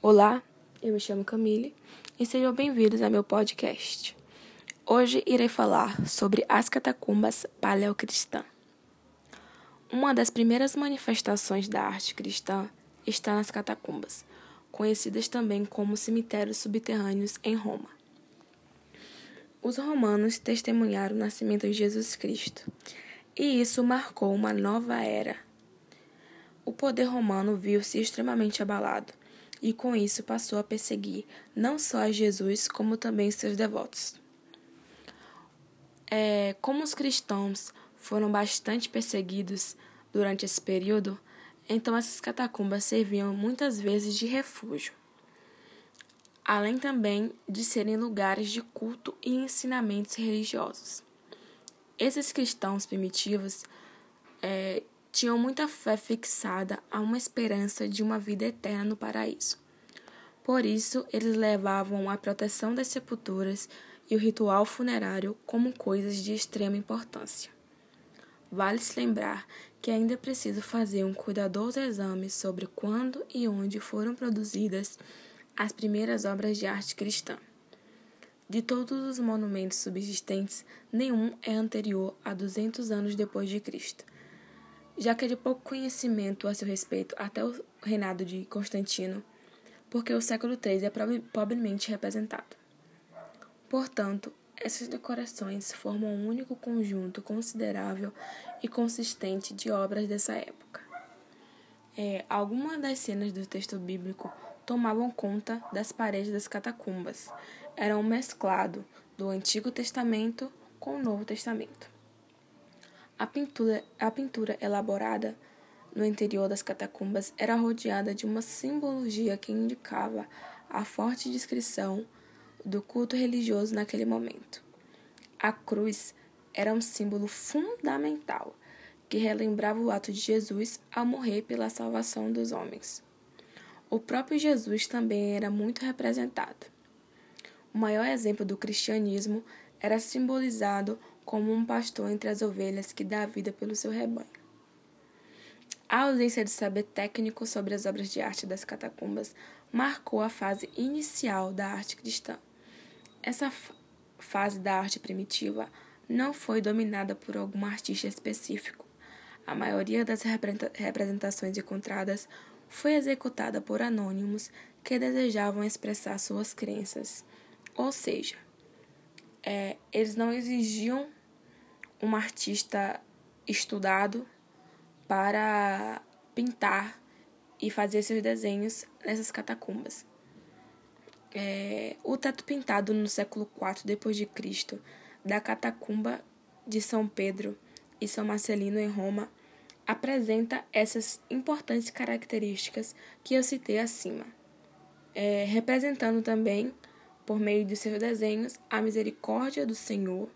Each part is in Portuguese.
Olá, eu me chamo Camille e sejam bem-vindos ao meu podcast. Hoje irei falar sobre as catacumbas paleocristãs. Uma das primeiras manifestações da arte cristã está nas catacumbas, conhecidas também como cemitérios subterrâneos em Roma. Os romanos testemunharam o nascimento de Jesus Cristo, e isso marcou uma nova era. O poder romano viu-se extremamente abalado e com isso passou a perseguir não só a Jesus, como também seus devotos. É, como os cristãos foram bastante perseguidos durante esse período, então essas catacumbas serviam muitas vezes de refúgio, além também de serem lugares de culto e ensinamentos religiosos. Esses cristãos primitivos é, tinham muita fé fixada a uma esperança de uma vida eterna no paraíso. Por isso, eles levavam a proteção das sepulturas e o ritual funerário como coisas de extrema importância. Vale-se lembrar que ainda é preciso fazer um cuidadoso exame sobre quando e onde foram produzidas as primeiras obras de arte cristã. De todos os monumentos subsistentes, nenhum é anterior a 200 anos depois de Cristo já que é de pouco conhecimento a seu respeito até o reinado de Constantino, porque o século III é pobremente representado. Portanto, essas decorações formam um único conjunto considerável e consistente de obras dessa época. É, algumas das cenas do texto bíblico tomavam conta das paredes das catacumbas. Eram um mesclado do Antigo Testamento com o Novo Testamento. A pintura, a pintura elaborada no interior das catacumbas era rodeada de uma simbologia que indicava a forte descrição do culto religioso naquele momento. A cruz era um símbolo fundamental que relembrava o ato de Jesus ao morrer pela salvação dos homens. O próprio Jesus também era muito representado. O maior exemplo do cristianismo era simbolizado como um pastor entre as ovelhas que dá a vida pelo seu rebanho. A ausência de saber técnico sobre as obras de arte das catacumbas marcou a fase inicial da arte cristã. Essa fase da arte primitiva não foi dominada por algum artista específico. A maioria das representações encontradas foi executada por anônimos que desejavam expressar suas crenças. Ou seja, é, eles não exigiam um artista estudado para pintar e fazer seus desenhos nessas catacumbas. É, o teto pintado no século IV depois de Cristo da catacumba de São Pedro e São Marcelino em Roma apresenta essas importantes características que eu citei acima, é, representando também, por meio de seus desenhos, a misericórdia do Senhor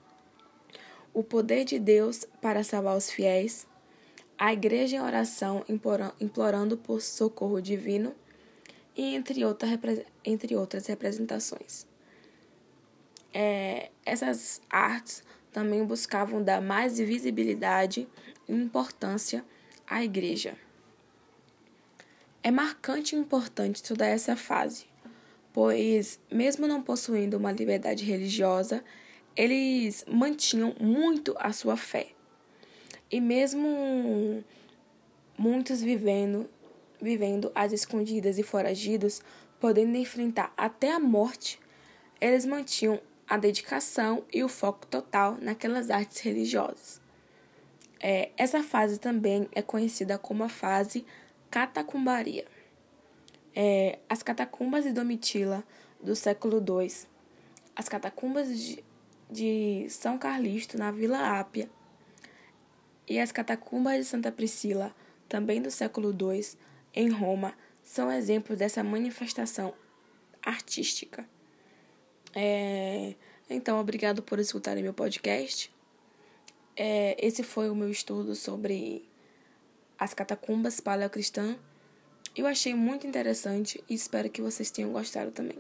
o poder de Deus para salvar os fiéis, a igreja em oração implorando por socorro divino e entre, outra, entre outras representações. É, essas artes também buscavam dar mais visibilidade e importância à igreja. É marcante e importante estudar essa fase, pois, mesmo não possuindo uma liberdade religiosa, eles mantinham muito a sua fé. E mesmo muitos vivendo, vivendo às escondidas e foragidos, podendo enfrentar até a morte, eles mantinham a dedicação e o foco total naquelas artes religiosas. É, essa fase também é conhecida como a fase catacumbaria. É, as catacumbas de Domitila do século II, as catacumbas de de São Carlisto, na Vila Ápia, e as catacumbas de Santa Priscila, também do século II, em Roma, são exemplos dessa manifestação artística. É, então, obrigado por escutarem meu podcast. É, esse foi o meu estudo sobre as catacumbas paleocristãs. Eu achei muito interessante e espero que vocês tenham gostado também.